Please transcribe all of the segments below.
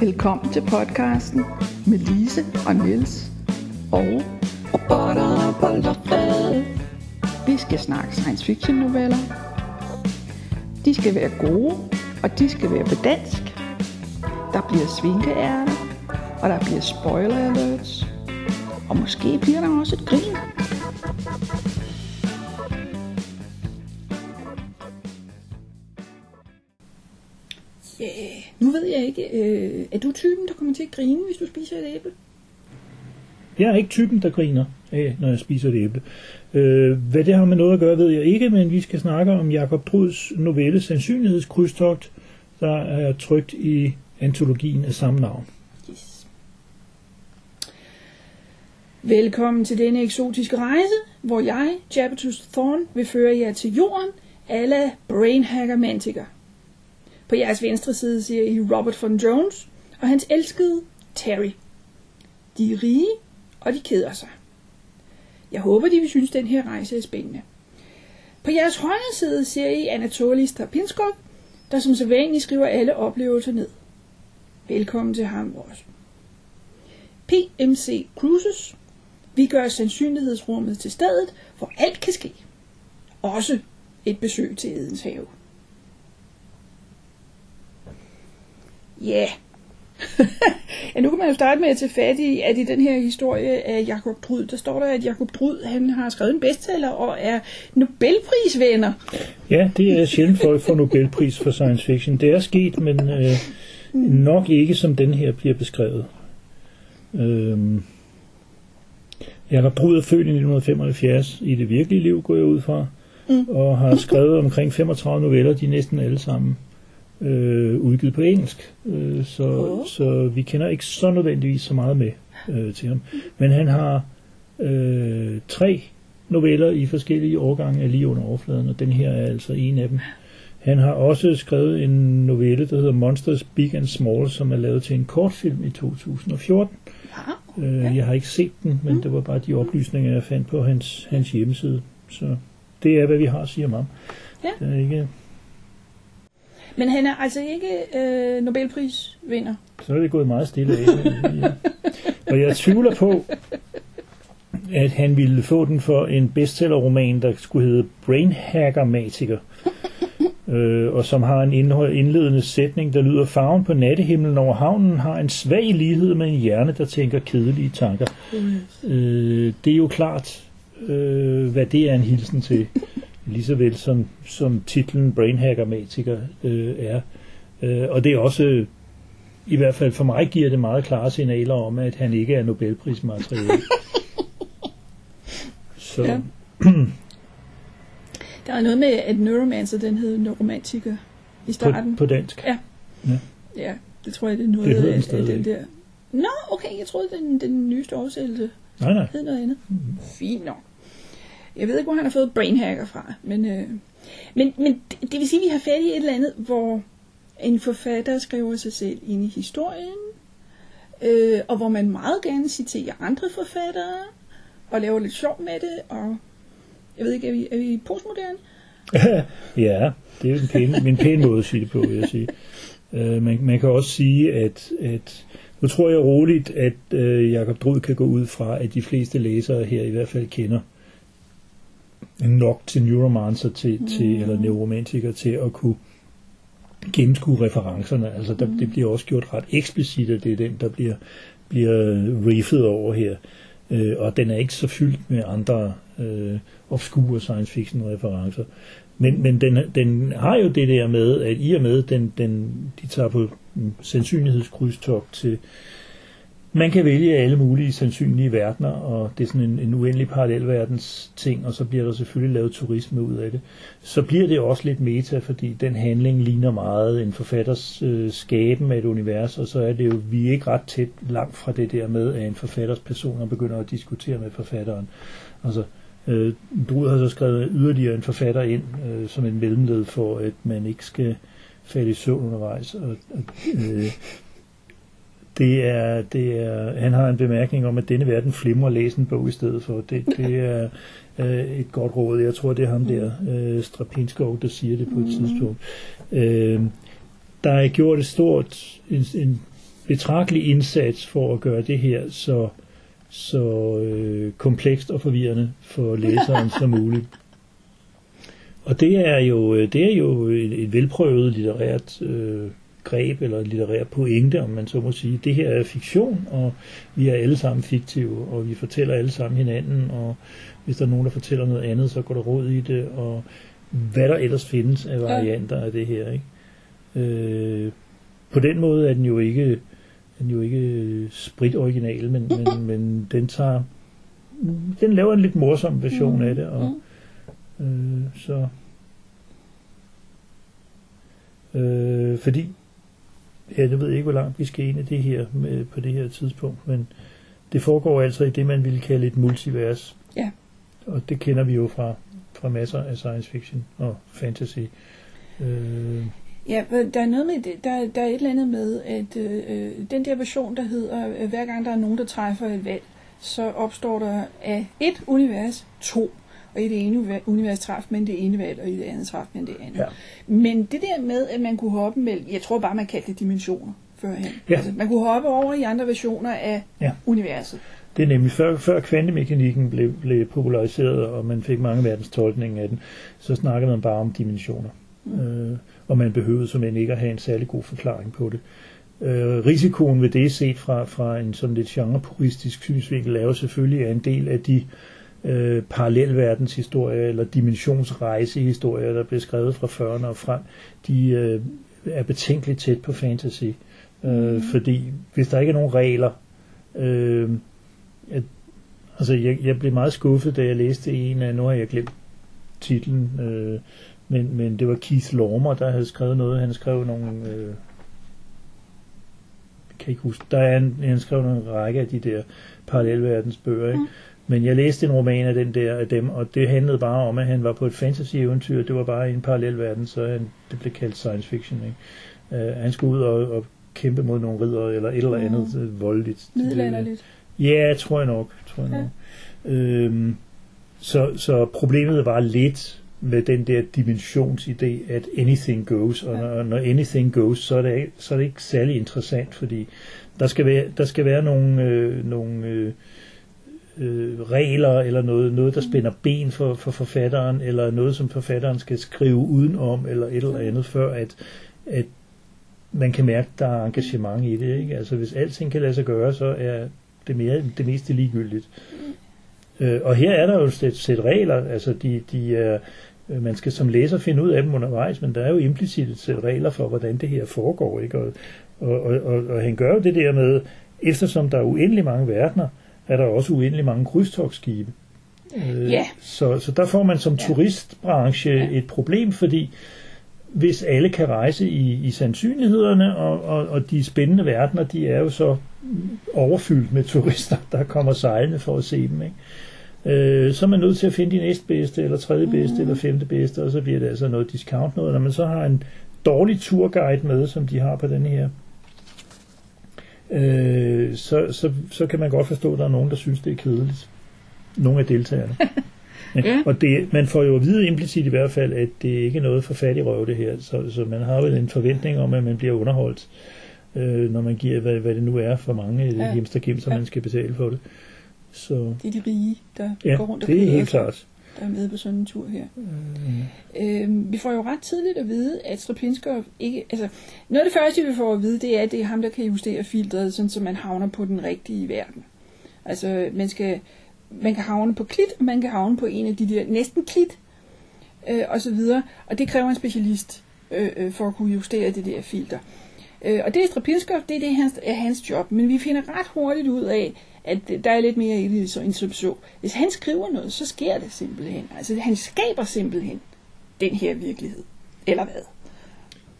Velkommen til podcasten med Lise og Niels og Robotter, bollerflade. vi skal snakke science fiction noveller. De skal være gode, og de skal være på dansk. Der bliver svinkeærter, og der bliver spoiler alerts. Og måske bliver der også et grin. Jeg ikke, øh, er du typen, der kommer til at grine, hvis du spiser et æble? Jeg er ikke typen, der griner af, når jeg spiser et æble. Øh, hvad det har med noget at gøre, ved jeg ikke, men vi skal snakke om Jakob Druds novelle Sandsynlighedskrydstogt, der er trygt i antologien af samme navn. Yes. Velkommen til denne eksotiske rejse, hvor jeg, Jabatus Thorn, vil føre jer til jorden, alle brainhacker mantiker. På jeres venstre side ser I Robert von Jones og hans elskede Terry. De er rige, og de keder sig. Jeg håber, de vil synes, den her rejse er spændende. På jeres højre side ser I Anatoly Strapinskov, der som sædvanligt skriver alle oplevelser ned. Velkommen til ham også. PMC Cruises. Vi gør sandsynlighedsrummet til stedet, hvor alt kan ske. Også et besøg til Edens have. Ja. Yeah. ja, nu kan man jo starte med at tage fat i, at i den her historie af Jakob Drud, der står der, at Jakob Drud, han har skrevet en bestseller og er Nobelprisvinder. Ja, det er sjældent folk får Nobelpris for science fiction. Det er sket, men øh, nok ikke som den her bliver beskrevet. Øhm, Jakob Brud er født i 1975 i det virkelige liv, går jeg ud fra, Mm. og har skrevet omkring 35 noveller, de er næsten alle sammen øh, udgivet på engelsk. Øh, så, Åh. så vi kender ikke så nødvendigvis så meget med øh, til ham. Men han har øh, tre noveller i forskellige årgange af lige under overfladen, og den her er altså en af dem. Han har også skrevet en novelle, der hedder Monsters Big and Small, som er lavet til en kortfilm i 2014. Ja. Øh, jeg har ikke set den, men det var bare de oplysninger, jeg fandt på hans, hans hjemmeside. Så det er, hvad vi har at sige om ham. Ja. Det er ikke, Men han er altså ikke øh, Nobelprisvinder. så er det gået meget stille af. og jeg tvivler på, at han ville få den for en bestsellerroman, der skulle hedde Brainhacker Matiker. øh, og som har en indledende sætning, der lyder Farven på nattehimlen over havnen har en svag lighed med en hjerne, der tænker kedelige tanker. Øh, det er jo klart, øh, hvad det er en hilsen til, lige så vel som, som titlen Brainhacker Matiker øh, er. Øh, og det er også, i hvert fald for mig, giver det meget klare signaler om, at han ikke er Nobelprismateriale. Så Ja. Der er noget med, at Neuromancer, den hed Neuromantiker i på, starten. på dansk. Ja. Ja, det tror jeg, det er noget Det af, af den der. Nå, okay, jeg troede, den, den nyeste oversættelse Nej, nej. hed noget andet. Fint nok. Jeg ved ikke, hvor han har fået brainhacker fra, men, øh, men, men det det vil sige, at vi har fat i et eller andet, hvor en forfatter skriver sig selv ind i historien, øh, og hvor man meget gerne citerer andre forfattere, og laver lidt sjov med det, og jeg ved ikke, er vi, er vi postmoderne? ja, det er en pæn, min pæn måde at sige det på, vil jeg sige. Øh, man, man kan også sige, at, at nu tror jeg roligt, at øh, Jakob Drud kan gå ud fra, at de fleste læsere her i hvert fald kender nok til neuromancer til, mm. til, eller neuromantiker til at kunne gennemskue referencerne. Altså der, det bliver også gjort ret eksplicit, at det er den, der bliver, bliver riffet over her. Øh, og den er ikke så fyldt med andre øh, obskure science fiction referencer. Men, men den, den har jo det der med, at i og med, den, den, de tager på mm, sandsynlighedskrydstogt til, man kan vælge alle mulige sandsynlige verdener, og det er sådan en, en uendelig parallelverdens ting, og så bliver der selvfølgelig lavet turisme ud af det. Så bliver det også lidt meta, fordi den handling ligner meget en forfatters øh, skaben af et univers, og så er det jo, vi er ikke ret tæt langt fra det der med, at en forfatters personer begynder at diskutere med forfatteren. Altså, øh, Drud har så skrevet yderligere en forfatter ind øh, som en mellemled for, at man ikke skal falde i søvn undervejs. Og, og, øh, det er, det er, han har en bemærkning om, at denne verden flimrer læse en bog i stedet for. Det, det er øh, et godt råd. Jeg tror, det er ham der, øh, Strapinskov, der siger det på et tidspunkt. Øh, der er gjort et stort, en, en betragtelig indsats for at gøre det her så, så øh, komplekst og forvirrende for læseren som muligt. Og det er jo, øh, det er jo et, et velprøvet litterært øh, greb, eller litterær pointe, om man så må sige. Det her er fiktion, og vi er alle sammen fiktive, og vi fortæller alle sammen hinanden, og hvis der er nogen, der fortæller noget andet, så går der råd i det, og hvad der ellers findes af varianter af det her. Ikke? Øh, på den måde er den jo ikke, den jo ikke sprit original, men, men, men den tager den laver en lidt morsom version af det, og øh, så øh, fordi ja, jeg ved ikke, hvor langt vi skal ind i det her med, på det her tidspunkt, men det foregår altså i det, man ville kalde et multivers. Ja. Og det kender vi jo fra, fra masser af science fiction og fantasy. Øh, Ja, der er noget med det. Der, der er et eller andet med, at øh, den der version, der hedder, øh, hver gang der er nogen, der træffer et valg, så opstår der af et univers to. Og i det ene univers træf men det ene valg, og i det andet træf men det andet. Ja. Men det der med, at man kunne hoppe mellem, jeg tror bare, man kaldte det dimensioner førhen. Ja. Altså, man kunne hoppe over i andre versioner af Ja. universet. Det er nemlig før, før kvantemekanikken blev, blev populariseret, og man fik mange verdens tolkninger af den, så snakkede man bare om dimensioner. Mm. Øh, og man behøvede som ikke at have en særlig god forklaring på det. Øh, risikoen ved det set fra, fra en sådan lidt genrepuristisk synsvinkel er jo selvfølgelig at en del af de øh, parallelverdenshistorier eller dimensionsrejsehistorier, der blev skrevet fra 40'erne og frem, de øh, er betænkeligt tæt på fantasy. Øh, Mhm. Fordi hvis der ikke er nogen regler, øh, at, altså jeg, jeg blev meget skuffet, da jeg læste en af, nu har jeg glemt titlen, øh, men, men det var Keith Lormer, der havde skrevet noget. Han skrev nogle... Øh, kan ikke huske. Der er en, han skrev en række af de der parallelverdensbøger, ikke? Mm. Men jeg læste en roman af den der af dem, og det handlede bare om, at han var på et fantasy-eventyr. Det var bare i en parallelverden, så han, det blev kaldt science fiction. Ikke? Uh, han skulle ud og, og kæmpe mod nogle ridder eller et eller andet Mm. mm. voldeligt. Middelalderligt. Ja, tror jeg nok. Tror jeg Ja. nok. Øhm, så, så problemet var lidt med den der dimensionsidé, at anything goes, og Ja. når, når anything goes, så er, det, så er det ikke særlig interessant, fordi der skal være, der skal være nogle, øh, nogle øh, øh, regler, eller noget, noget, der spænder ben for, for forfatteren, eller noget, som forfatteren skal skrive udenom, eller et eller andet, før at, at man kan mærke, at der er engagement i det. Ikke? Altså hvis alting kan lade sig gøre, så er det, mere, det meste ligegyldigt. Øh, og her er der jo et sæt, regler, altså de, de er, øh, man skal som læser finde ud af dem undervejs, men der er jo implicit et sæt regler for, hvordan det her foregår. Ikke? Og, og, og, og, og han gør jo det der med, eftersom der er uendelig mange verdener, er der også uendelig mange krydstogsskibe. Øh, Ja. så, så der får man som Ja. turistbranche Ja. et problem, fordi hvis alle kan rejse i, i sandsynlighederne, og, og, og de spændende verdener, de er jo så overfyldt med turister, der kommer sejlende for at se dem. Ikke? Øh, så er man nødt til at finde de næstbedste, eller tredje bedste, Mhm. eller femte bedste, og så bliver det altså noget discount noget. Når man så har en dårlig turguide med, som de har på den her, øh, så, så, så kan man godt forstå, at der er nogen, der synes, det er kedeligt. Nogle af deltagerne. Ja. Og det, man får jo at vide implicit i hvert fald, at det ikke er noget for fattig røv det her. Så, så man har vel en forventning om, at man bliver underholdt, øh, når man giver, hvad, hvad det nu er for mange Ja. ja. som Ja. man skal betale for det. Så Det er de rige, der ja, går rundt og det er helt klart. Er med på sådan en tur her. Mm. Øhm, vi får jo ret tidligt at vide, at Strapinskov ikke... Altså, noget af det første, vi får at vide, det er, at det er ham, der kan justere filtret, sådan, så man havner på den rigtige verden. Altså, man, skal, man kan havne på klit, og man kan havne på en af de der næsten klit, øh, og så videre. Og det kræver en specialist øh, øh, for at kunne justere det der filter. Øh, og det er Strapinskov, det er, det hans, er hans job. Men vi finder ret hurtigt ud af, at der er lidt mere i det, så, end som så. Hvis han skriver noget, så sker det simpelthen. Altså, han skaber simpelthen den her virkelighed. Eller hvad?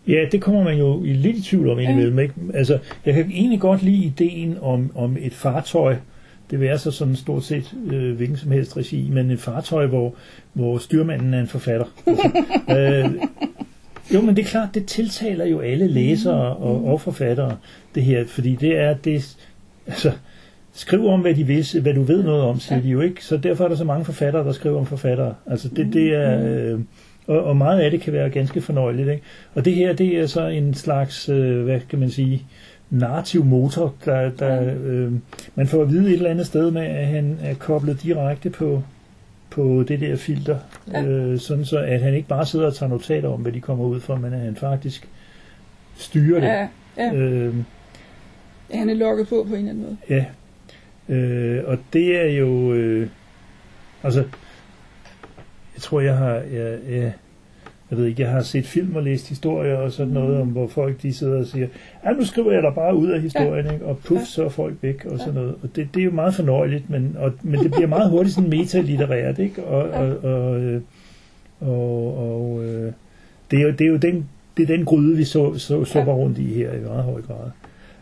Ja, det kommer man jo i lidt i tvivl om indimellem. Ikke? Altså, jeg kan egentlig godt lide ideen om, om et fartøj, det vil være så sådan stort set øh, hvilken som helst regi, men et fartøj, hvor, hvor styrmanden er en forfatter. øh, jo, men det er klart, det tiltaler jo alle læsere og, og forfattere, det her, fordi det er det, altså, skriv om, hvad de vil, hvad du ved noget om, siger Ja. de jo ikke, så derfor er der så mange forfattere, der skriver om forfattere. Altså, det, det er, øh, og, og meget af det kan være ganske fornøjeligt, ikke? Og det her, det er så en slags, øh, hvad kan man sige, narrativ motor, der, der øh, man får at vide et eller andet sted med, at han er koblet direkte på, på det der filter, Ja. øh, sådan så at han ikke bare sidder og tager notater om, hvad de kommer ud for, men at han faktisk styrer det. Ja, ja. Øh, Han er lukket på på en eller anden måde. Ja, øh, og det er jo, øh, altså, jeg tror, jeg har, jeg, jeg, jeg ved ikke, jeg har set film og læst historier og sådan noget om, hvor folk de sidder og siger, ja, nu skriver jeg dig bare ud af historien, ikke? og puff, Ja. så er folk væk og sådan noget. Og det, det er jo meget fornøjeligt, men, og, men det bliver meget hurtigt sådan metalitterært, ikke? Og, og, og, øh, og, og øh, det er jo, det er jo den, det er den gryde, vi så, så, supper rundt i her i meget høj grad.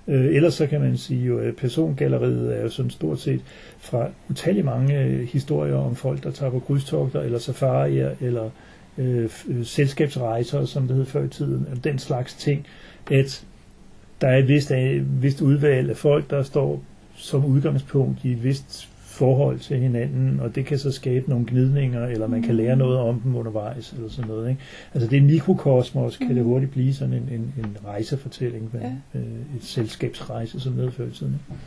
Øh, ellers så kan man sige jo, at persongalleriet er jo sådan stort set fra utallige mange øh, historier om folk, der tager på krydstogter, eller safarier, eller øh, øh selskabsrejser, som det hed før i tiden, den slags ting, at der er et vist, et vist udvalg af folk, der står som udgangspunkt i et vist forhold til hinanden, og det kan så skabe nogle gnidninger, eller man kan lære noget om dem undervejs, eller sådan noget. Ikke? Altså det er mikrokosmos, kan det hurtigt blive sådan en, en, en rejsefortælling, Ja. øh, et selskabsrejse, som i tiden. Ikke?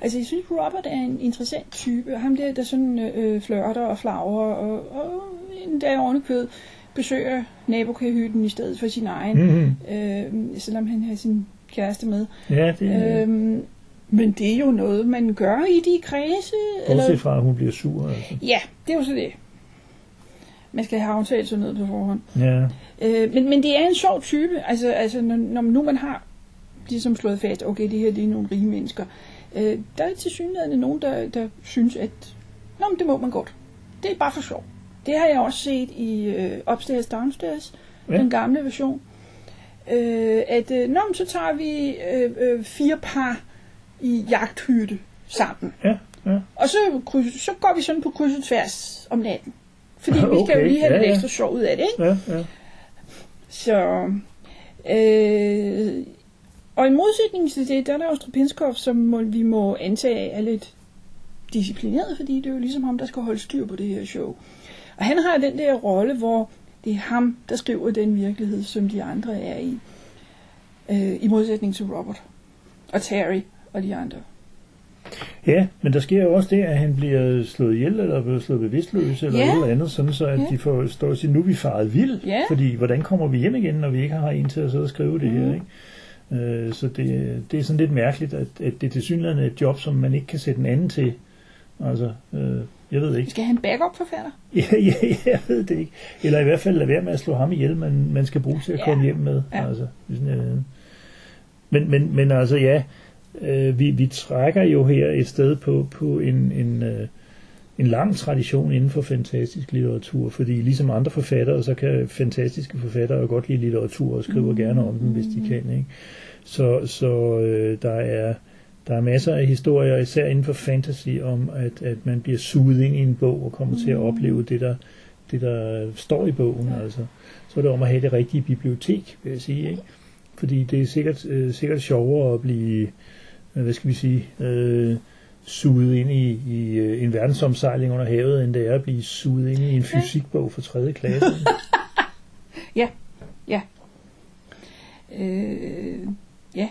Altså, jeg synes, Robert er en interessant type. Ham der, der sådan øh, flørter og flagrer, og, og en dag ovenikød besøger nabokahytten i stedet for sin egen, Mm-hmm. øh, selvom han har sin kæreste med. Ja, det. Øhm, men det er jo noget, man gør i de kredse. Bortset fra, at hun bliver sur. Altså. Ja, det er jo så det. Man skal have aftalt sådan noget på forhånd. Ja. Øh, men, men det er en sjov type. Altså, altså når, når nu man har ligesom slået fast, okay, det her det er nogle rige mennesker. Øh, der er til synligheden nogen, der, der synes, at Nå, men det må man godt. Det er bare for sjov. Det har jeg også set i øh, Upstairs Downstairs, ja. den gamle version. Øh, at øh, nå, men så tager vi øh, øh, fire par i jagthytte sammen. Ja, ja. Og så, kryds, så går vi sådan på kryds og tværs om natten. Fordi okay, vi skal jo lige have ja, lidt ja. ekstra sjov ud af det, ikke? Ja, ja. Så, øh, og i modsætning til det, der er der jo Strapinskov, som må, vi må antage er lidt disciplineret, fordi det er jo ligesom ham, der skal holde styr på det her show. Og han har den der rolle, hvor det er ham, der skriver den virkelighed, som de andre er i. Øh, I modsætning til Robert og Terry og de andre. Ja, men der sker jo også det, at han bliver slået ihjel, eller bliver slået bevidstløs, eller Ja. noget andet, sådan så at Ja. de får stå og sige, nu er vi faret vild, Ja. fordi hvordan kommer vi hjem igen, når vi ikke har en til at sidde og skrive det Mhm. her, ikke? Øh, så det, det er sådan lidt mærkeligt, at, at det til synligheden er et job, som man ikke kan sætte en anden til. Altså, øh, jeg ved ikke. Skal han backup-forfatter? Ja, ja, jeg ved det ikke. Eller i hvert fald lade være med at slå ham ihjel, man, man skal bruge til at Ja. komme hjem med. Ja. Altså, sådan, øh. men, men, men altså ja, øh, vi, vi trækker jo her et sted på, på en, en, øh, en lang tradition inden for fantastisk litteratur, fordi ligesom andre forfattere, så kan fantastiske forfattere jo godt lide litteratur og skriver gerne om den, hvis de kan. Ikke? Så, så øh, der er der er masser af historier, især inden for fantasy, om at, at man bliver suget ind i en bog og kommer til at opleve det, der, det, der står i bogen. Ja. Altså. Så er det om at have det rigtige bibliotek, vil jeg sige. Ikke? Fordi det er sikkert, øh, sikkert sjovere at blive, hvad skal vi sige, øh, suget ind i, i øh, en verdensomsejling under havet, end det er at blive suget ind i en fysikbog for 3. klasse. Øh, ja.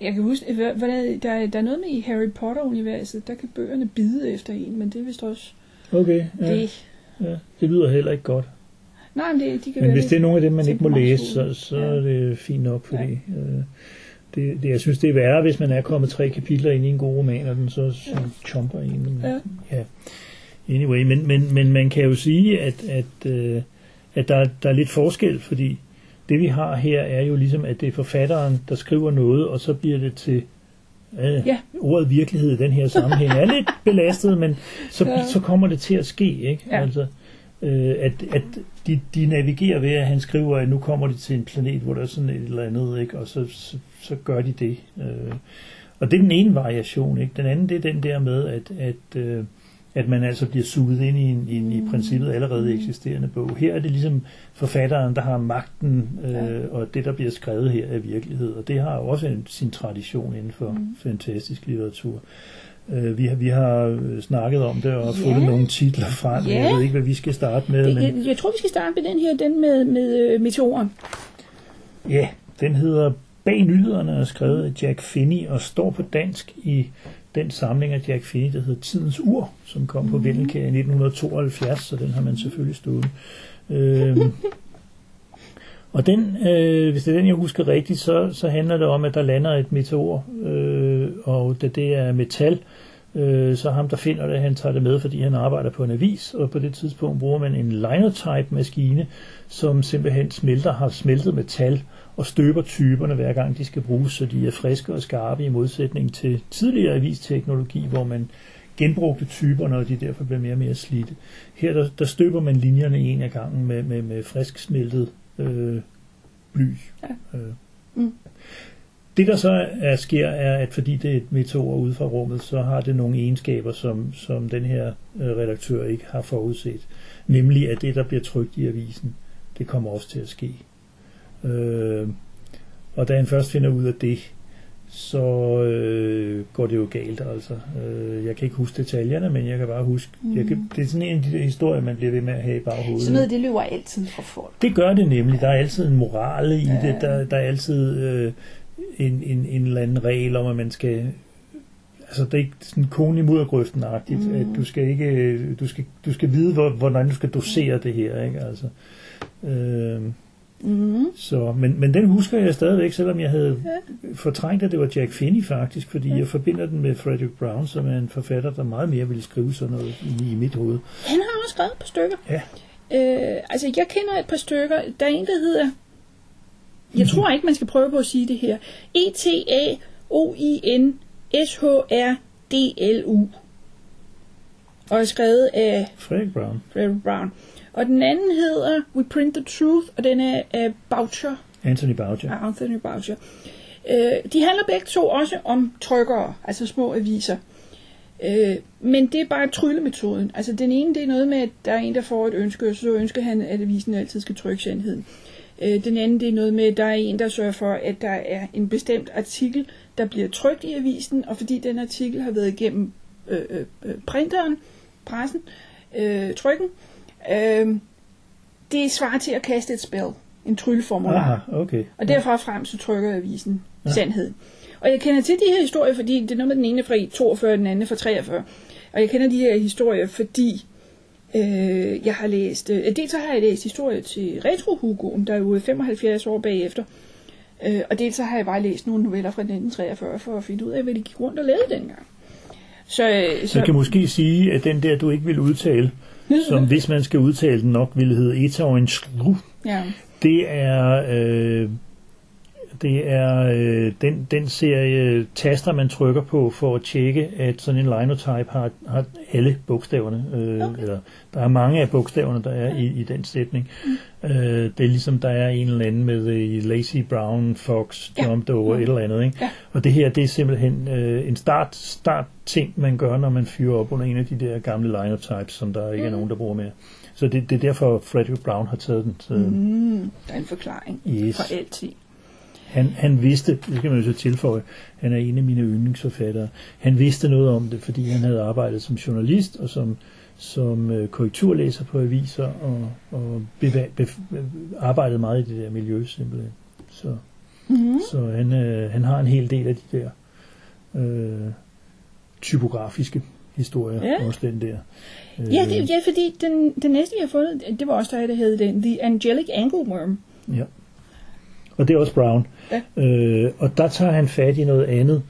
Jeg kan huske, hvad der, der, er noget med i Harry Potter-universet, der kan bøgerne bide efter en, men det er vist også Okay, ja, det. ja, det lyder heller ikke godt. Nej, men det, de kan Men hvis det er nogle af dem, man ikke må læse, så, så Ja. er det fint nok, fordi øh, det, det, jeg synes, det er værre, hvis man er kommet tre kapitler ind i en god roman, og den så, så Ja. chomper. Men, Ja. ja. Anyway, men, men, men man kan jo sige, at, at, øh, at der, der er lidt forskel, fordi det vi har her er jo ligesom, at det er forfatteren, der skriver noget, og så bliver det til øh, Ja. ordet virkelighed i den her sammenhæng er lidt belastet, men så, Ja. så kommer det til at ske, ikke? Ja. Altså, øh, at, at de, de navigerer ved, at han skriver, at nu kommer de til en planet, hvor der er sådan et eller andet, ikke? og så, så, så gør de det. Øh, og det er den ene variation. Ikke? Den anden, det er den der med, at, at, øh, at man altså bliver suget ind i en, i en i princippet allerede eksisterende bog. Her er det ligesom forfatteren, der har magten, øh, Ja. og det, der bliver skrevet her, er virkelighed. Og det har jo også en, sin tradition inden for Mm. fantastisk litteratur. Øh, vi, har, vi har øh, snakket om det og Ja. fundet nogle titler frem. Ja. Jeg ved ikke, hvad vi skal starte med. Det, men, jeg, jeg tror, vi skal starte med den her, den med, med øh, meteoren. Ja, den hedder bag nyhederne er skrevet af Jack Finney og står på dansk i den samling af Jack Finney, der hedder Tidens Ur, som kom på Vendelkær i 1972, så den har man selvfølgelig stået. Øhm, og den, øh, hvis det er den, jeg husker rigtigt, så, så handler det om, at der lander et meteor, øh, og da det er metal, øh, så ham, der finder det, han tager det med, fordi han arbejder på en avis, og på det tidspunkt bruger man en linotype-maskine, som simpelthen smelter, har smeltet metal, og støber typerne hver gang de skal bruges, så de er friske og skarpe i modsætning til tidligere avisteknologi, hvor man genbrugte typerne, og de derfor blev mere og mere slidte. Her der, der støber man linjerne en af gangen med, med, med frisk smeltet øh, bly. Ja. Øh. Mm. Det der så er, sker, er, at fordi det er et meteor ude fra rummet, så har det nogle egenskaber, som, som den her øh, redaktør ikke har forudset. Nemlig, at det, der bliver trykt i avisen, det kommer også til at ske. Øh, og da han først finder ud af det, så øh, går det jo galt altså. Øh, jeg kan ikke huske detaljerne, men jeg kan bare huske, mm. jeg kan, det er sådan en af de der historier, man bliver ved med at have i baghovedet. Sådan noget, det løber altid fra folk. Det gør det nemlig. Der er altid en moral i Ja. det. Der, der er altid øh, en, en, en eller anden regel om, at man skal... Altså, det er ikke sådan kone i muddergrøften-agtigt, mm. at du skal ikke... øh, Du skal, du skal vide, hvor, hvordan du skal dosere det her, ikke? Altså, øh, Mm. så, men, men den husker jeg stadigvæk, selvom jeg havde Ja. fortrængt, at det var Jack Finney faktisk, fordi jeg forbinder den med Frederick Brown, som er en forfatter, der meget mere ville skrive sådan noget inde i mit hoved. Han har også skrevet et par stykker. Ja. Øh, altså, jeg kender et par stykker. Der er en, der hedder... Jeg tror ikke, man skal prøve på at sige det her. E E-T-A-O-I-N-S-H-R-D-L-U. Og er skrevet af Frederick Brown. Frederick Brown. Og den anden hedder We Print the Truth, og den er af Boucher. Anthony Boucher. af Anthony Boucher. Øh, de handler begge to også om trykkere, altså små aviser. Øh, men det er bare tryllemetoden. Altså den ene, det er noget med, at der er en, der får et ønske, og så ønsker han, at avisen altid skal trykke sandheden. Øh, den anden, det er noget med, at der er en, der sørger for, at der er en bestemt artikel, der bliver trykt i avisen, og fordi den artikel har været igennem øh, øh, øh, printeren, pressen, øh, trykken, øh, det svarer til at kaste et spil, en trylleformular. Aha, okay. Og derfra frem så trykker avisen ja. sandheden. Og jeg kender til de her historier, fordi det er noget med den ene fra i 42, og den anden fra 43. Og jeg kender de her historier, fordi øh, jeg har læst... Øh, dels så har jeg læst historier til Retro Hugoen, der er jo 75 år bagefter. Øh, og dels så har jeg bare læst nogle noveller fra 1943 for at finde ud af, hvad de gik rundt og lavede dengang. Så, øh, Så jeg kan måske sige, at den der, du ikke vil udtale, som hvis man skal udtale den nok, ville hedde Etaoinskru, ja. det er, øh, det er øh, den, den serie taster, man trykker på for at tjekke, at sådan en linotype har, har alle bogstaverne. Øh, okay. eller, der er mange af bogstaverne, der er i, i den sætning. Mm. Øh, det er ligesom, der er en eller anden med øh, Lazy Brown, Fox, Ja. Over, Mm. et eller andet. Ikke? Ja. Og det her, det er simpelthen øh, en start, start ting, man gør, når man fyrer op under en af de der gamle linotypes, som der ikke er nogen, der bruger mere. Så det, det er derfor, Frederick Brown har taget den. Så, Mm, der er en forklaring Yes. for alting. Han, han vidste, det skal man jo så tilføje, han er en af mine yndlingsforfattere. Han vidste noget om det, fordi han havde arbejdet som journalist og som, som øh, korrekturlæser på aviser og, og beva, bef, arbejdet meget i det der miljø simpelthen. Så, Mm-hmm. så han, øh, han har en hel del af de der øh, typografiske historier, Ja. også den der. Øh, Ja, det, ja, fordi den, den næste, jeg har fundet, det var også der, der hed den, The Angelic Angleworm. Ja. Og det er også Brown. Ja. Øh, og der tager han fat i noget andet.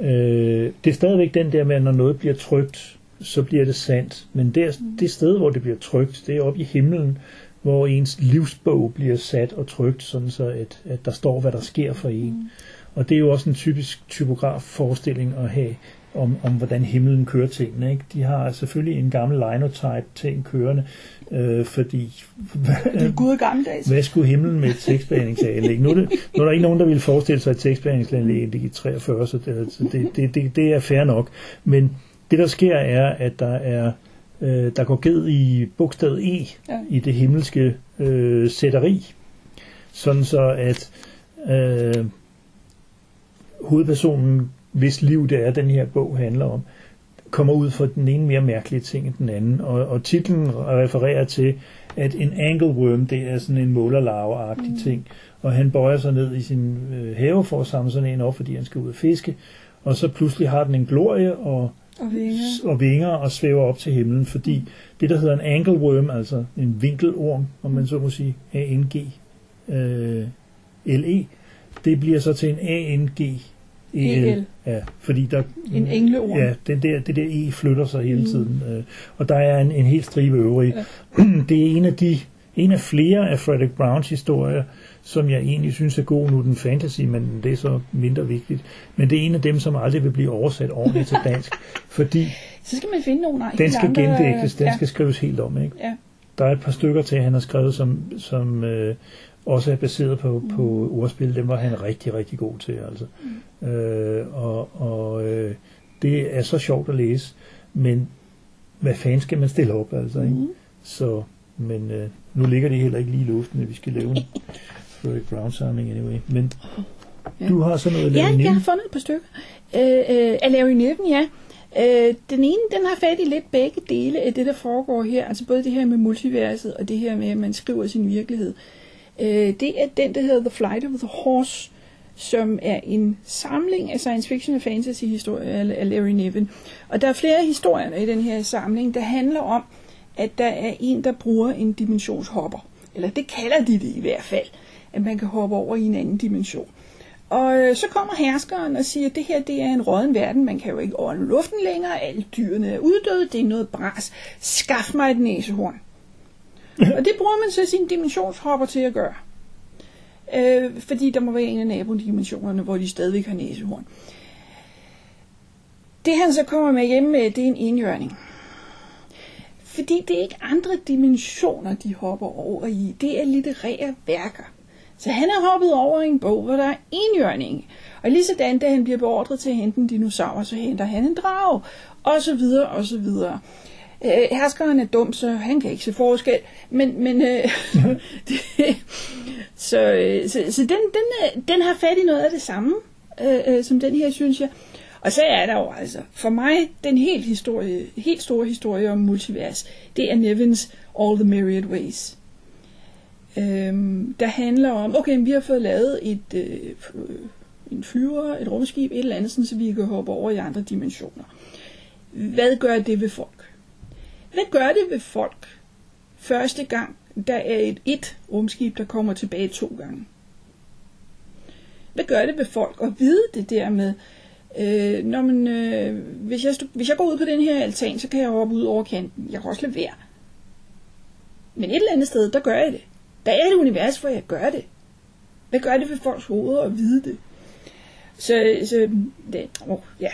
Øh, det er stadigvæk den der med, at når noget bliver trygt, så bliver det sandt. Men det, det sted, hvor det bliver trygt, det er oppe i himlen, hvor ens livsbog bliver sat og trygt, sådan så at, at der står, hvad der sker for en. Mm. Og det er jo også en typisk typograf forestilling at have om, om hvordan himlen kører tingene. Ikke? De har selvfølgelig en gammel linotype ting kørende, øh, fordi Det er gud gammeldags. hvad skulle himlen med et tekstbehandlingsanlæg? Nu er, det, nu er der ikke nogen, der vil forestille sig et tekstbehandlingsanlæg i 43, så det, det, det, det, det er fair nok. Men det, der sker, er, at der er øh, der går ged i bogstavet E Ja. i det himmelske øh, sætteri, sådan så at øh, hovedpersonen, hvis liv det er, den her bog handler om, kommer ud for den ene mere mærkelige ting end den anden. Og, og titlen refererer til, at en angleworm, det er sådan en målerlarve-agtig mm. ting. Og han bøjer sig ned i sin øh, have for at samle sådan en op, fordi han skal ud og fiske. Og så pludselig har den en glorie og, Og vinger. og vinger og svæver op til himlen, fordi det, der hedder en angleworm, altså en vinkelorm, om man så må sige, A-N-G, øh, L-E, det bliver så til en A-N-G, E-L. Ja, fordi der... En engleorm. Ja, det der, det der E flytter sig hele tiden. Øh, og der er en, en helt stribe øvrige. Ja. Det er en af de en af flere af Frederick Browns historier, som jeg egentlig synes er god. Nu den fantasy, men det er så mindre vigtigt. Men det er en af dem, som aldrig vil blive oversat ordentligt til dansk, fordi Så skal man finde nogle den skal andre- gendæktes, den ja. skal skrives helt om. Ikke? Ja. Der er et par stykker til, han har skrevet, som, som øh, også er baseret på, Mm. på ordspil. Dem var han rigtig, rigtig god til. Altså. Mm. Øh, og og øh, det er så sjovt at læse, men hvad fanden skal man stille op? Altså, ikke? Mm. Så, men øh, nu ligger det heller ikke lige i luften, at vi skal lave en Frederick Brown samling anyway. Men Ja. du har så noget at Ja, lave jeg har fundet et par stykker. Øh, øh, af Larry Niven, ja. Øh, den ene, den har fat i lidt begge dele af det, der foregår her. Altså både det her med multiverset, og det her med, at man skriver sin virkelighed. Øh, det er den, der hedder The Flight of the Horse, som er en samling af science fiction og fantasy historier af Larry Niven. Og der er flere historier i den her samling, der handler om, at der er en, der bruger en dimensionshopper. Eller det kalder de det i hvert fald, at man kan hoppe over i en anden dimension. Og øh, så kommer herskeren og siger, at det her det er en råden verden, man kan jo ikke ånde luften længere, alle dyrene er uddøde, det er noget bras. Skaf mig et næsehorn. og det bruger man så sin dimensionshopper til at gøre. Øh, fordi der må være en af nabodimensionerne, hvor de stadigvæk har næsehorn. Det han så kommer med hjem med, det er en enhjørning. Fordi det er ikke andre dimensioner, de hopper over i. Det er litterære værker. Så han er hoppet over i en bog, hvor der er enhjørning. Og lige sådan, da han bliver beordret til at hente en dinosaur, så henter han en drage. Og så videre, og så videre. Øh, herskeren er dum, så han kan ikke se forskel. Men, men øh, det, så, øh, så, så den, den, øh, den har fat i noget af det samme, øh, øh, som den her, synes jeg. Og så er der jo altså, for mig, den helt, historie, helt store historie om multivers, det er Nevins All the Myriad Ways. Øhm, der handler om, okay, vi har fået lavet et, øh, en flyver, et rumskib, et eller andet, sådan, så vi kan hoppe over i andre dimensioner. Hvad gør det ved folk? Hvad gør det ved folk første gang, der er et et rumskib, der kommer tilbage to gange? Hvad gør det ved folk at vide det der med, øh, når man, øh, hvis, jeg, hvis jeg går ud på den her altan, så kan jeg hoppe ud over kanten. Jeg kan også lade være. Men et eller andet sted, der gør jeg det. Der er et univers, hvor jeg gør det. Hvad gør det ved folks hoveder at vide det? Så, så det, oh, ja.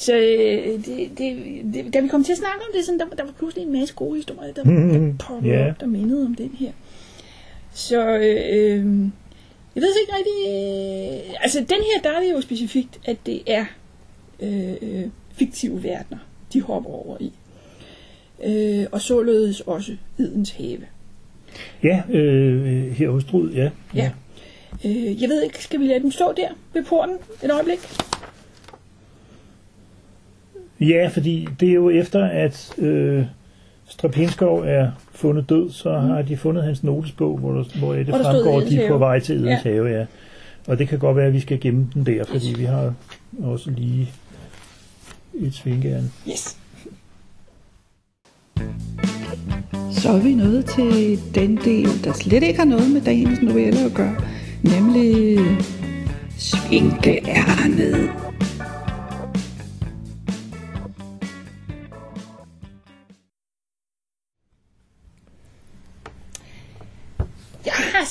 Så øh, det, det, det, da vi kom til at snakke om det, sådan, der, der var pludselig en masse gode historier, der, der poppede Ja. op, der mindede om den her. Så øh, jeg ved ikke rigtig... Øh, altså den her, der er det jo specifikt, at det er øh, øh, fiktive verdener, de hopper over i. Øh, og således også Edens have. Ja, øh, her hos Drud, ja. Ja. Øh, jeg ved ikke, skal vi lade dem stå der ved porten et øjeblik? Ja, fordi det er jo efter, at øh, Strapinskov er fundet død, så har de fundet hans notesbog, hvor, der, hvor det. Hvor der fremgår, at de er på vej til Edens Ja. Have, ja. Og det kan godt være, at vi skal gemme den der, fordi vi har også lige et svingærn. Yes. Så er vi nået til den del, der slet ikke har noget med dagens novelle at gøre, nemlig svinkeærnet.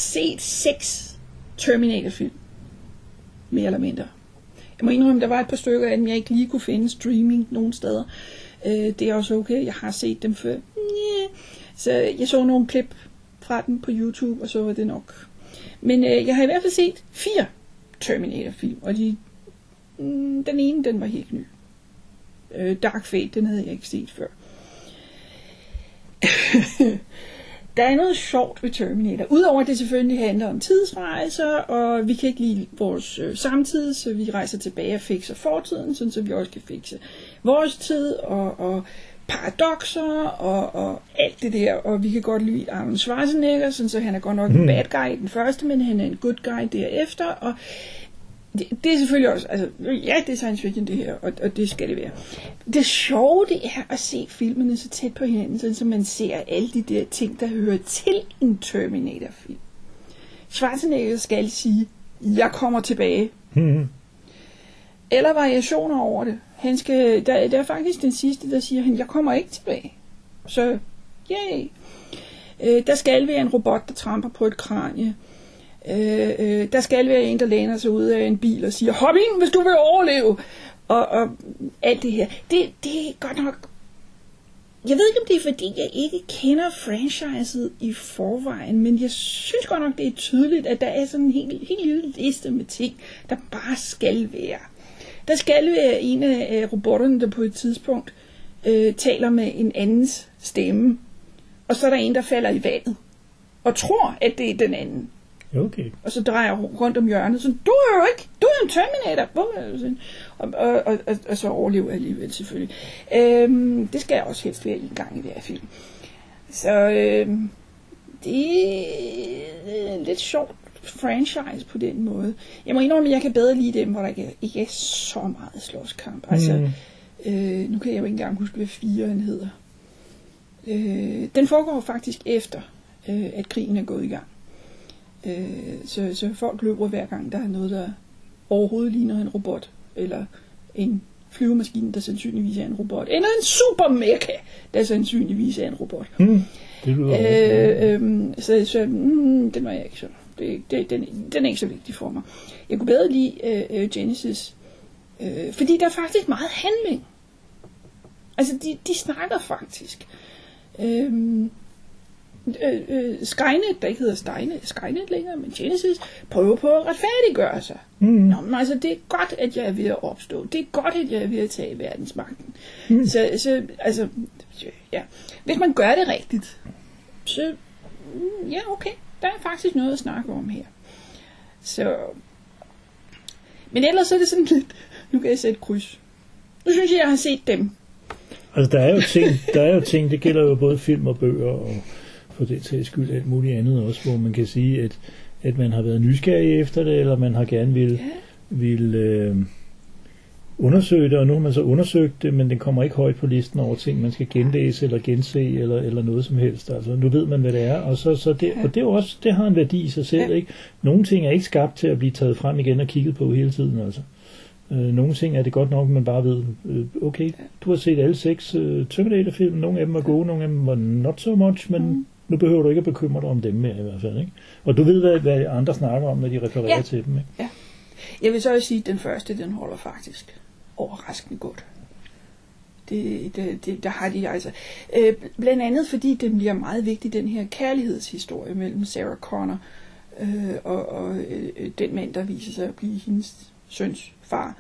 Set seks Terminator-film. Mere eller mindre. Jeg må indrømme, der var et par stykker af dem, jeg ikke lige kunne finde streaming nogen steder. Øh, det er også okay, jeg har set dem før. Yeah. Så jeg så nogle klip fra dem på YouTube, og så var det nok. Men øh, jeg har i hvert fald set fire Terminator-film, og de, mm, den ene, den var helt ny. Øh, Dark Fate, den havde jeg ikke set før. der er noget sjovt ved Terminator. Udover at det selvfølgelig handler om tidsrejser, og vi kan ikke lide vores øh, samtid, så vi rejser tilbage og fikser fortiden, sådan så vi også kan fikse vores tid, og, og paradoxer, og, og alt det der. Og vi kan godt lide Arnold Schwarzenegger, sådan så han er godt nok en bad guy i den første, men han er en good guy derefter, og det, det er selvfølgelig også, altså, ja, det er science fiction det her, og, og det skal det være. Det sjove, det er at se filmene så tæt på hinanden, sådan så man ser alle de der ting, der hører til en Terminator-film. Schwarzenegger skal sige, jeg kommer tilbage. Mhm. Eller variationer over det. Han skal, der, der er faktisk den sidste, der siger, han, jeg kommer ikke tilbage. Så, yay. Øh, der skal være en robot, der tramper på et kranie. Øh, øh, der skal være en, der læner sig ud af en bil og siger, hop ind, hvis du vil overleve. Og, og alt det her. Det, det er godt nok... Jeg ved ikke, om det er, fordi jeg ikke kender franchiset i forvejen, men jeg synes godt nok, det er tydeligt, at der er sådan en helt, helt lille liste med ting, der bare skal være. Der skal være en af af robotterne, der på et tidspunkt øh, taler med en andens stemme, og så er der en, der falder i vandet, og tror, at det er den anden Okay. og så drejer hun rundt om hjørnet, så du er jo ikke, du er en Terminator, er sådan? og, og, og, og, og så overlever jeg alligevel selvfølgelig. Øhm, det skal jeg også helst være en gang i det her film. Så øhm, det er en lidt sjovt franchise på den måde. Jeg må indrømme, at jeg kan bedre lide dem, hvor der ikke er, ikke er så meget slåskamp. Altså, Mm. øh, nu kan jeg jo ikke engang huske, hvad firen hedder. Øh, den foregår faktisk efter, øh, at krigen er gået i gang. Øh, så, så folk løber hver gang, der er noget, der overhovedet ligner en robot, eller en flyvemaskine, der sandsynligvis er en robot, eller en super mecha, der sandsynligvis er en robot. Hmm. Det lyder Øh, øh, så så mm, den var jeg ikke så. Det, det, den, den er ikke så vigtig for mig. Jeg kunne bedre lide øh, øh, Genesis, øh, fordi der er faktisk meget handling. Altså, de, de snakker faktisk. Øhm, øh, øh, Skynet, der ikke hedder Skynet, Skynet længere, men Genesis, prøver på at retfærdiggøre sig. Mm. Nå, men altså, det er godt, at jeg er ved at opstå. Det er godt, at jeg er ved at tage verdensmagten. Mm. Så, så, altså, ja. Hvis man gør det rigtigt, så, mm, ja, okay, der er faktisk noget at snakke om her. Så, men ellers så er det sådan lidt, nu kan jeg sætte kryds. Nu synes jeg, jeg har set dem. Altså, der er, jo ting, der er jo ting, det gælder jo både film og bøger, og for det sags skyld alt muligt andet også, hvor man kan sige, at, at man har været nysgerrig efter det, eller man har gerne vil, Ja. vil øh, undersøge det, og nu har man så undersøgt det, men den kommer ikke højt på listen over ting, man skal genlæse eller gense, eller, eller noget som helst. Altså, nu ved man, hvad det er, og, så, så det, og det, er også, det har en værdi i sig selv. Ikke? Nogle ting er ikke skabt til at blive taget frem igen og kigget på hele tiden. Altså. Øh, nogle ting er det godt nok, at man bare ved, øh, okay, du har set alle seks øh, Terminator-film, nogle af dem var gode, nogle af dem var not so much, men mm. Nu behøver du ikke at bekymre dig om dem mere i hvert fald. Ikke? Og du ved, hvad, hvad andre snakker om, når de refererer Ja. til dem. Ikke? Jeg vil så også sige, at den første, den holder faktisk overraskende godt. Det, det, det, der har de altså. Øh, blandt andet fordi den bliver meget vigtig, den her kærlighedshistorie mellem Sarah Connor øh, og, og øh, den mand, der viser sig at blive hendes søns far.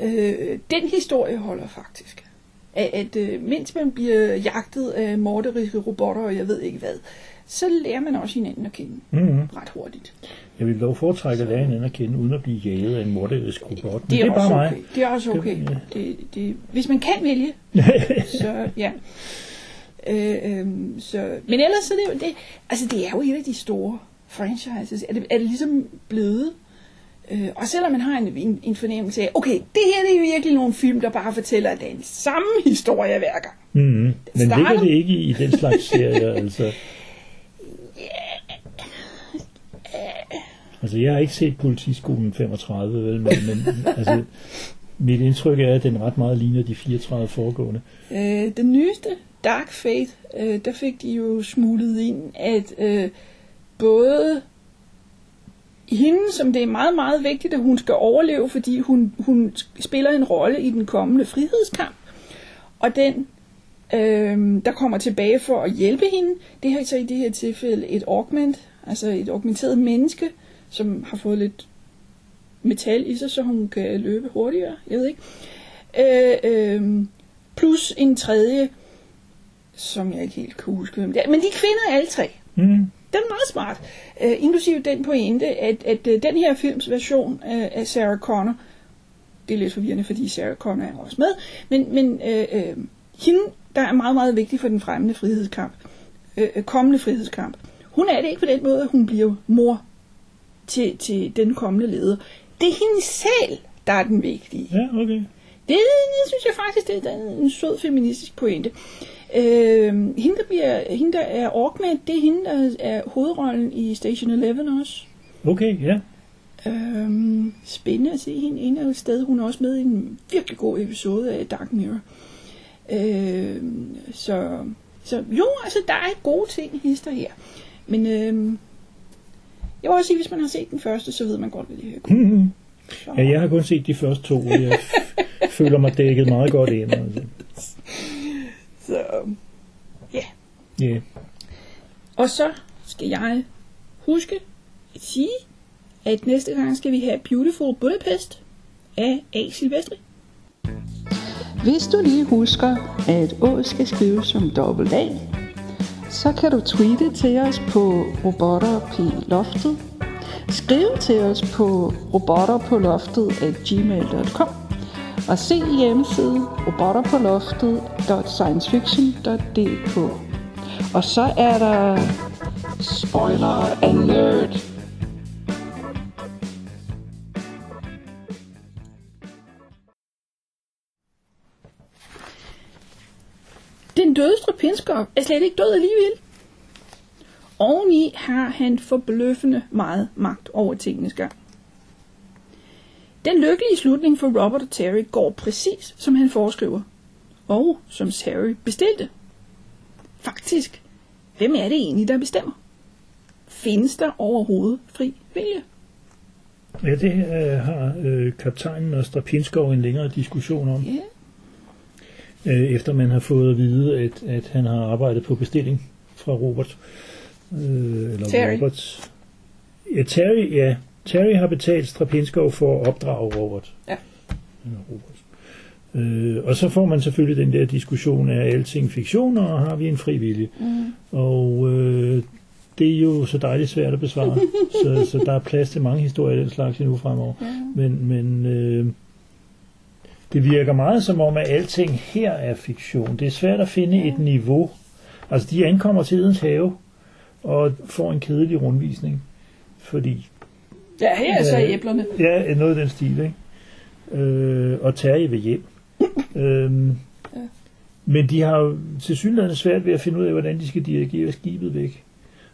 Øh, den historie holder faktisk. At, at øh, mens man bliver jagtet af morderiske robotter, og jeg ved ikke hvad, så lærer man også hinanden at kende Mm-hmm. ret hurtigt. Jeg vil dog foretrække at lære hinanden at kende, uden at blive jaget af en morderisk robot. Det er, det er bare også mig. okay. Det er også Det- okay. ja. Det, det, hvis man kan vælge, så ja. Øh, øhm, så, men ellers så det det, altså det er jo et af de store franchises. Er det, er det ligesom blevet? Øh, og selvom man har en, en, en fornemmelse af, okay, det her det er jo virkelig nogle film, der bare fortæller den samme historie hver gang. Mm-hmm. Men ligger starter- det ikke i, i den slags serier? altså? altså, jeg har ikke set Politiskolen 35, vel, men, men altså, mit indtryk er, at den ret meget ligner de 34 foregående. Øh, den nyeste, Dark Fate, øh, der fik de jo smuglet ind, at øh, både hende, som det er meget, meget vigtigt, at hun skal overleve, fordi hun, hun spiller en rolle i den kommende frihedskamp, og den, øh, der kommer tilbage for at hjælpe hende, det er så i det her tilfælde et augment, altså et augmenteret menneske, som har fået lidt metal i sig, så hun kan løbe hurtigere, jeg ved ikke. Øh, øh, plus en tredje, som jeg ikke helt kan huske, hvem det er. Men de er kvinder alle tre. Mm. Den er meget smart. Uh, inklusive den pointe, at, at uh, den her films version af, af Sarah Connor, det er lidt forvirrende, fordi Sarah Connor er også med, men, men uh, uh, hende, der er meget, meget vigtig for den fremmede frihedskamp, uh, kommende frihedskamp, hun er det ikke på den måde, at hun bliver mor til, til den kommende leder. Det er hende selv, der er den vigtige. Ja, okay. Det, det synes jeg faktisk, det er en sød feministisk pointe. Øh, hende, der bliver, hende, der er Orkman, det er hende, der er hovedrollen i Station 11 også. Okay, ja. Øh, spændende at se hende en af sted. Hun er også med i en virkelig god episode af Dark Mirror. Øh, så, så jo, altså, der er gode ting i hister her. Men øh, jeg vil også sige, hvis man har set den første, så ved man godt, hvad det her. Mm. Så, Ja, jeg har kun set de første to, og jeg føler mig dækket meget godt ind. Altså. så, ja. Ja. Og så skal jeg huske at sige, at næste gang skal vi have Beautiful Budapest af A. Silvestri. Hvis du lige husker, at Å skal skrives som dobbelt A, så kan du tweete til os på robotter p loftet. Skriv til os på robotterpåloftet at gmail.com og se hjemmesiden robotterpåloftet.sciencefiction.dk Og så er der spoiler alert. Den døde Strapinskov er slet ikke død alligevel. Oveni har han forbløffende meget magt over tingenes gang. Den lykkelige slutning for Robert og Terry går præcis, som han foreskriver. Og som Terry bestilte. Faktisk, hvem er det egentlig, der bestemmer? Findes der overhovedet fri vilje? Ja, det øh, har øh, kaptajnen og Strapinskov en længere diskussion om, Ja, øh, efter man har fået at vide, at, at han har arbejdet på bestilling fra Robert. Øh, eller Terry. Robert. Ja, Terry, ja. Terry har betalt Strapinskov for at opdrage Robert. Ja. Robert. Øh, og så får man selvfølgelig den der diskussion af alting fiktioner, og har vi en fri vilje. mm. Og øh, det er jo så dejligt svært at besvare. så, så der er plads til mange historier af den slags endnu fremover. ja. Men, men øh, det virker meget som om, at alting her er fiktion. Det er svært at finde et niveau. Altså, de ankommer til Edens have og får en kedelig rundvisning. Fordi, ja her er så Ja. æblerne. ja, noget af den stil, ikke? Øh, og Terje vil hjem. øhm, Ja. Men de har jo til synligheden svært ved at finde ud af, hvordan de skal dirigere skibet væk.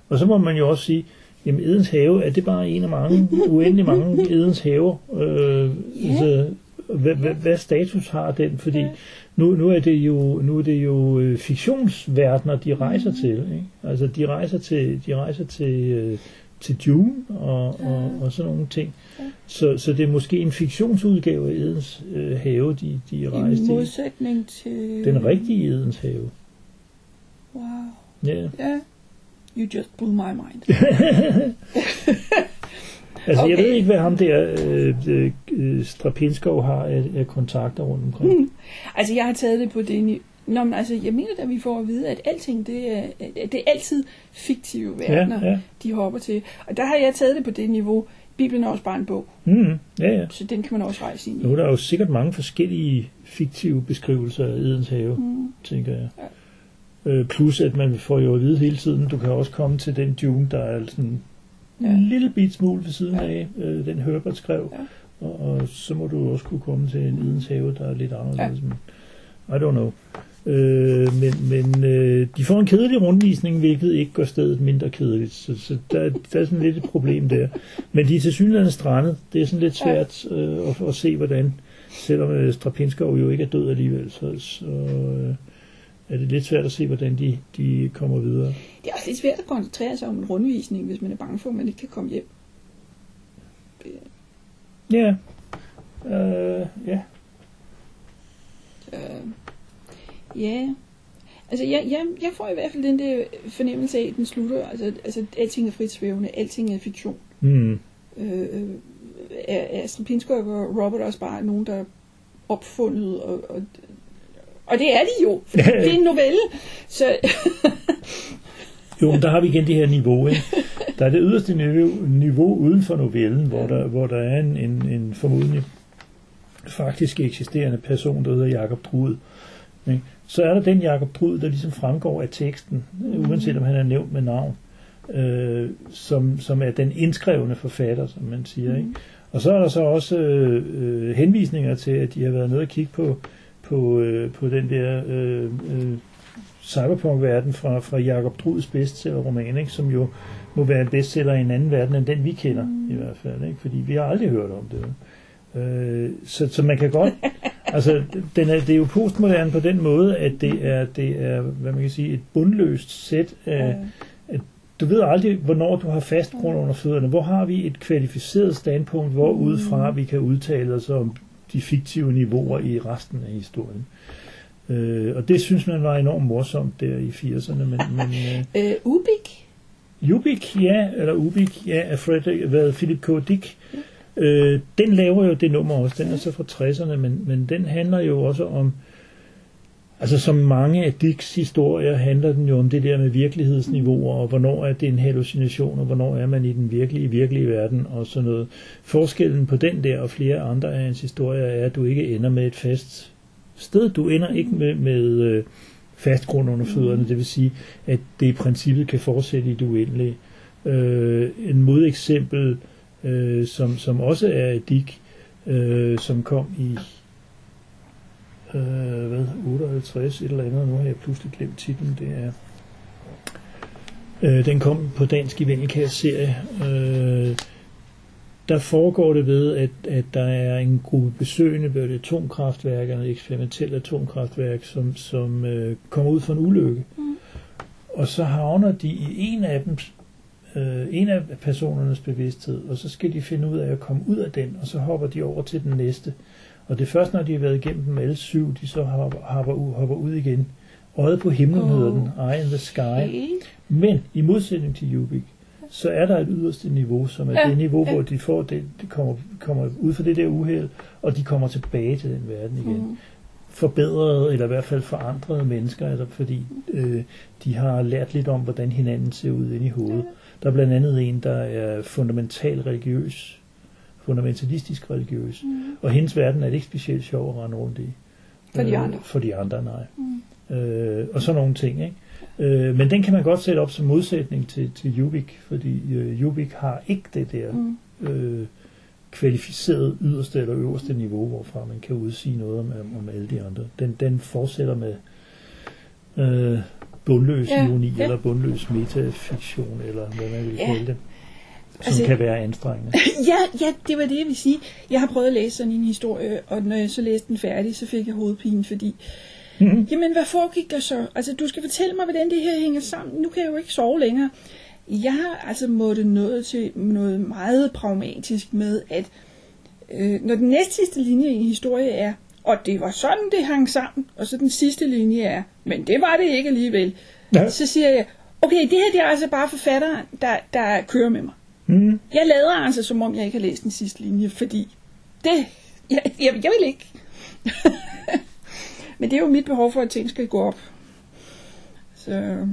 Og så må man jo også sige, jamen Edens have, er det bare en af mange, uendelig mange Edens haver? Øh, Ja. altså, hvad, hvad, hvad status har den? Fordi Ja. nu, nu er det jo, nu er det jo øh, fiktionsverdener, de rejser Mhm. til. Ikke? Altså de rejser til, de rejser til, øh, til Dune og, og, og sådan nogle ting. Ja. Så, så det er måske en fiktionsudgave af Edens øh, have, de, de I rejser til. modsætning til... Den rigtige Edens have. Wow. Ja. Ja. You just blew my mind. Altså, okay. jeg ved ikke, hvad ham der øh, øh, Strapinskov har af, af kontakter rundt omkring. Mm. Altså, jeg har taget det på det. Nå, men altså, jeg mener da, vi får at vide, at alting, det er, det er altid fiktive verdener, Ja, ja. de hopper til. Og der har jeg taget det på det niveau. Bibelen er også bare en bog, Mm, ja, ja. så den kan man også rejse ind i. Nu er der jo sikkert mange forskellige fiktive beskrivelser af Edens have, Mm. tænker jeg. Øh, plus at man får jo at vide hele tiden, du kan også komme til den dune, der er sådan en Ja. lille bit smule ved siden Ja. af, øh, den Herbert skrev. Ja. Og, og så må du også kunne komme til en Edens have, der er lidt anderledes. Men I don't know. Øh, men men øh, de får en kedelig rundvisning, hvilket ikke gør stedet mindre kedeligt. Så, så der, der er sådan lidt et problem der. Men de er til synligheden strandet. Det er sådan lidt svært øh, at, at se, hvordan, selvom øh, Strapinskov jo ikke er død alligevel, så, så øh, er det lidt svært at se, hvordan de, de kommer videre. Det er også lidt svært at koncentrere sig om en rundvisning, hvis man er bange for, at man ikke kan komme hjem. Ja. Øh, ja. Øh, ja. Altså, jeg, jeg, jeg får i hvert fald den der fornemmelse af, at den slutter. Altså, altså alting er frit svævende, alting er fiktion. Mm. Øh, øh, er, er Strapinskog og Robert også bare nogen, der er opfundet, og, og, og det er de jo, for det er en novelle. Så Jo, men der har vi igen det her niveau. Ikke? Der er det yderste niveau, niveau uden for novellen, hvor der, hvor der er en, en, en formodentlig faktisk eksisterende person, der hedder Jakob Trud. Ikke? Så er der den Jakob Trud, der ligesom fremgår af teksten, uanset om han er nævnt med navn, øh, som, som er den indskrevne forfatter, som man siger. Ikke? Og så er der så også øh, øh, henvisninger til, at de har været nede og kigge på, på, øh, på den der øh, øh, cyberpunk-verden fra, fra Jakob Druds bestseller-roman, ikke? som jo må være en bestseller i en anden verden end den, vi kender mm. i hvert fald. Ikke? Fordi vi har aldrig hørt om det. Øh, så, så man kan godt... altså, den er, det er jo postmoderne på den måde, at det er, det er hvad man kan sige, et bundløst sæt af... At du ved aldrig, hvornår du har fast grund under fødderne. Hvor har vi et kvalificeret standpunkt, hvor udefra vi kan udtale os om de fiktive niveauer i resten af historien. Øh, og det synes man var enormt morsomt der i 80'erne. Men, men, øh, Øh, Ubik? Ubik, ja, eller Ubik, ja, af Frederick, hvad, Philip K. Dick. Øh, den laver jo det nummer også, den er så fra 60'erne, men, men den handler jo også om, altså som mange af Dicks historier, handler den jo om det der med virkelighedsniveauer, og hvornår er det en hallucination, og hvornår er man i den virkelige, virkelige verden, og sådan noget. Forskellen på den der og flere andre af hans historier er, at du ikke ender med et fast sted. Du ender ikke med, med øh, fast grund under fødderne, det vil sige, at det i princippet kan fortsætte i det uendelige. Øh, en modeksempel, øh, som, som også er et Dick, øh, som kom i øh, hvad, 58 et eller andet, nu har jeg pludselig glemt titlen, det er øh, den kom på dansk i Vendelkærs serie. Øh, der foregår det ved, at, at der er en gruppe besøgende ved et atomkraftværk, et eksperimentelt atomkraftværk, som, som øh, kommer ud for en ulykke. Mm. Og så havner de i en af dem, øh, en af personernes bevidsthed, og så skal de finde ud af at komme ud af den, og så hopper de over til den næste. Og det er først, når de har været igennem dem alle syv, de så hopper, hopper, ud, hopper ud igen. Øjet på himlen Åh. hedder den, Eye in the Sky. Okay. Men i modsætning til Ubik, så er der et yderste niveau, som er Ja, ja, det niveau, ja. hvor de får det, de kommer, kommer ud for det der uheld, og de kommer tilbage til den verden igen. Mm. Forbedrede, eller i hvert fald forandrede mennesker, altså fordi øh, de har lært lidt om, hvordan hinanden ser ud inde i hovedet. Der er blandt andet en, der er fundamental religiøs, fundamentalistisk religiøs, mm. og hendes verden er det ikke specielt sjov at rende rundt i. For de Øh, andre. For de andre, nej. Mm. Øh, og sådan nogle ting, ikke? Øh, men den kan man godt sætte op som modsætning til, til Ubik, fordi øh, Ubik har ikke det der Mm. øh, kvalificerede yderste eller øverste niveau, hvorfra man kan udsige noget om, om, om alle de andre. Den, den fortsætter med øh, bundløs Ja, ironi, ja. eller bundløs metafiktion, eller hvad man vil Ja. kalde det, som Altså- kan være anstrengende. Ja, ja, det var det, jeg vil sige. Jeg har prøvet at læse sådan en historie, og når jeg så læste den færdig, så fik jeg hovedpine, fordi... Mhm. Jamen, hvad foregik der så? Altså, du skal fortælle mig, hvordan det her hænger sammen. Nu kan jeg jo ikke sove længere. Jeg har altså måttet noget til noget meget pragmatisk med, at øh, når den næste sidste linje i en historie er, og det var sådan, det hang sammen, og så den sidste linje er, men det var det ikke alligevel, Ja. så siger jeg, okay, det her det er altså bare forfatteren, der, der kører med mig. Mm. Jeg lader altså, som om jeg ikke har læst den sidste linje, fordi det, jeg, jeg, jeg vil ikke. Men det er jo mit behov for, at ting skal gå op. Så...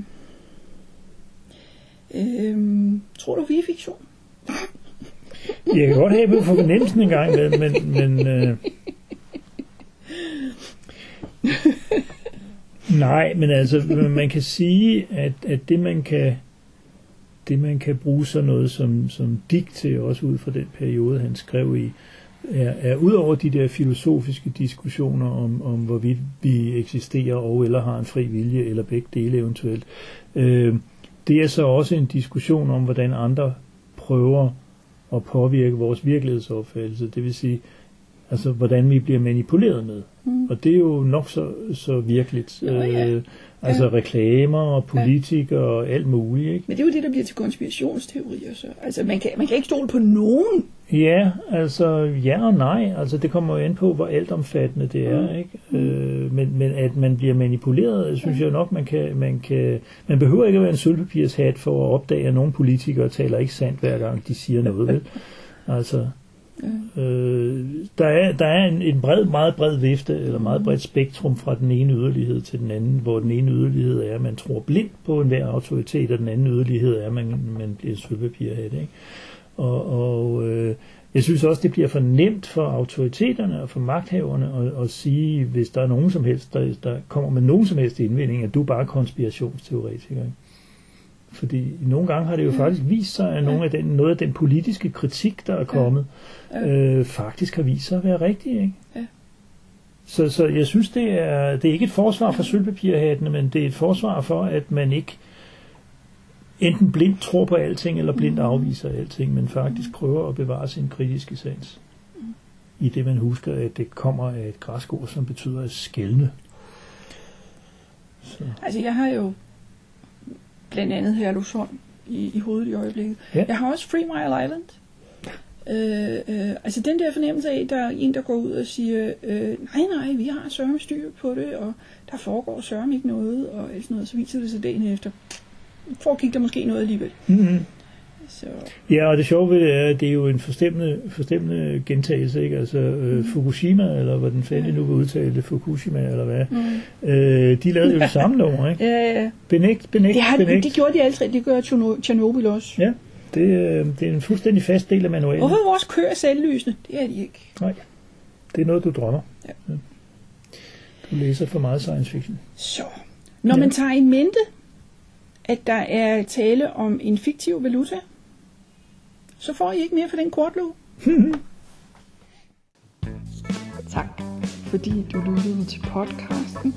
Øhm, tror du, vi er fiktion? Jeg kan godt have på fornemmelsen en gang, men, men, men øh, nej, men altså, man kan sige, at, at det man kan det man kan bruge sådan noget som, som digt til, også ud fra den periode, han skrev i, er, er ud over de der filosofiske diskussioner om, om hvorvidt vi eksisterer og eller har en fri vilje, eller begge dele eventuelt. Øh, det er så også en diskussion om, hvordan andre prøver at påvirke vores virkelighedsopfattelse. Det vil sige, altså hvordan vi bliver manipuleret med. Mm. Og det er jo nok så, så virkeligt. Nå ja. Øh, altså Ja. reklamer og politikere og alt muligt. Ikke? Men det er jo det, der bliver til konspirationsteorier. Så. Altså, man kan, man kan ikke stole på nogen. Ja, altså ja og nej. Altså det kommer jo an på, hvor altomfattende det er, Mm. ikke? Øh, men, men at man bliver manipuleret, synes jeg nok, man kan, man kan... Man behøver ikke at være en sølvpapirshat for at opdage, at nogle politikere taler ikke sandt, hver gang de siger noget, vel? Altså, Øh, der er, der er en, en bred, meget bred vifte, eller meget bredt spektrum fra den ene yderlighed til den anden, hvor den ene yderlighed er, at man tror blindt på enhver autoritet, og den anden yderlighed er, at man, man bliver sølvpapirhat. Ikke? Og, og øh, jeg synes også, det bliver for nemt for autoriteterne og for magthaverne at, at sige, hvis der er nogen som helst, der, der kommer med nogen som helst indvending, at du er bare konspirationsteoretiker. Ikke? Fordi nogle gange har det jo faktisk vist sig, at nogle af den, noget af den politiske kritik, der er kommet, Ja. øh, faktisk har vist sig at være rigtig. Ikke? Ja. Så, så jeg synes, det er, det er ikke et forsvar for sølvpapirhattene, men det er et forsvar for, at man ikke enten blindt tror på alting, eller blindt afviser alting, men faktisk prøver at bevare sin kritiske sans. I det, man husker, at det kommer af et græskord, som betyder at skælne. Så, Altså, jeg har jo blandt andet Herlufsholm i, i hovedet i øjeblikket. Ja. Jeg har også Free Mile Island. Øh, øh, altså den der fornemmelse af, at der er en, der går ud og siger, øh, nej, nej, vi har sørme styr på det, og der foregår sørme ikke noget, og alt sådan noget, så viser det sig dagen efter. Foregik der måske noget alligevel. mm-hmm. Så, Ja, og det sjove ved det er, at det er jo en forstemmende, forstemmende gentagelse, ikke? Altså øh, Fukushima, eller hvad den fanden nu vil udtale det, Fukushima, eller hvad, mm. øh, de lavede jo det samme nummer, ikke? ja, ja. Benægt, benægt, Det, har, benægt. det gjorde de tre. Det gør Tjerno- Tjernobyl også. Ja, det, øh, det er en fuldstændig fast del af manualen. Hvorfor vores køer selvlysende? Det er de ikke. Nej, det er noget, du drømmer. Ja. Du læser for meget science fiction. Så, når Ja. man tager i mente, at der er tale om en fiktiv valuta, så får I ikke mere for den kortlåg. Tak, fordi du lyttede til podcasten.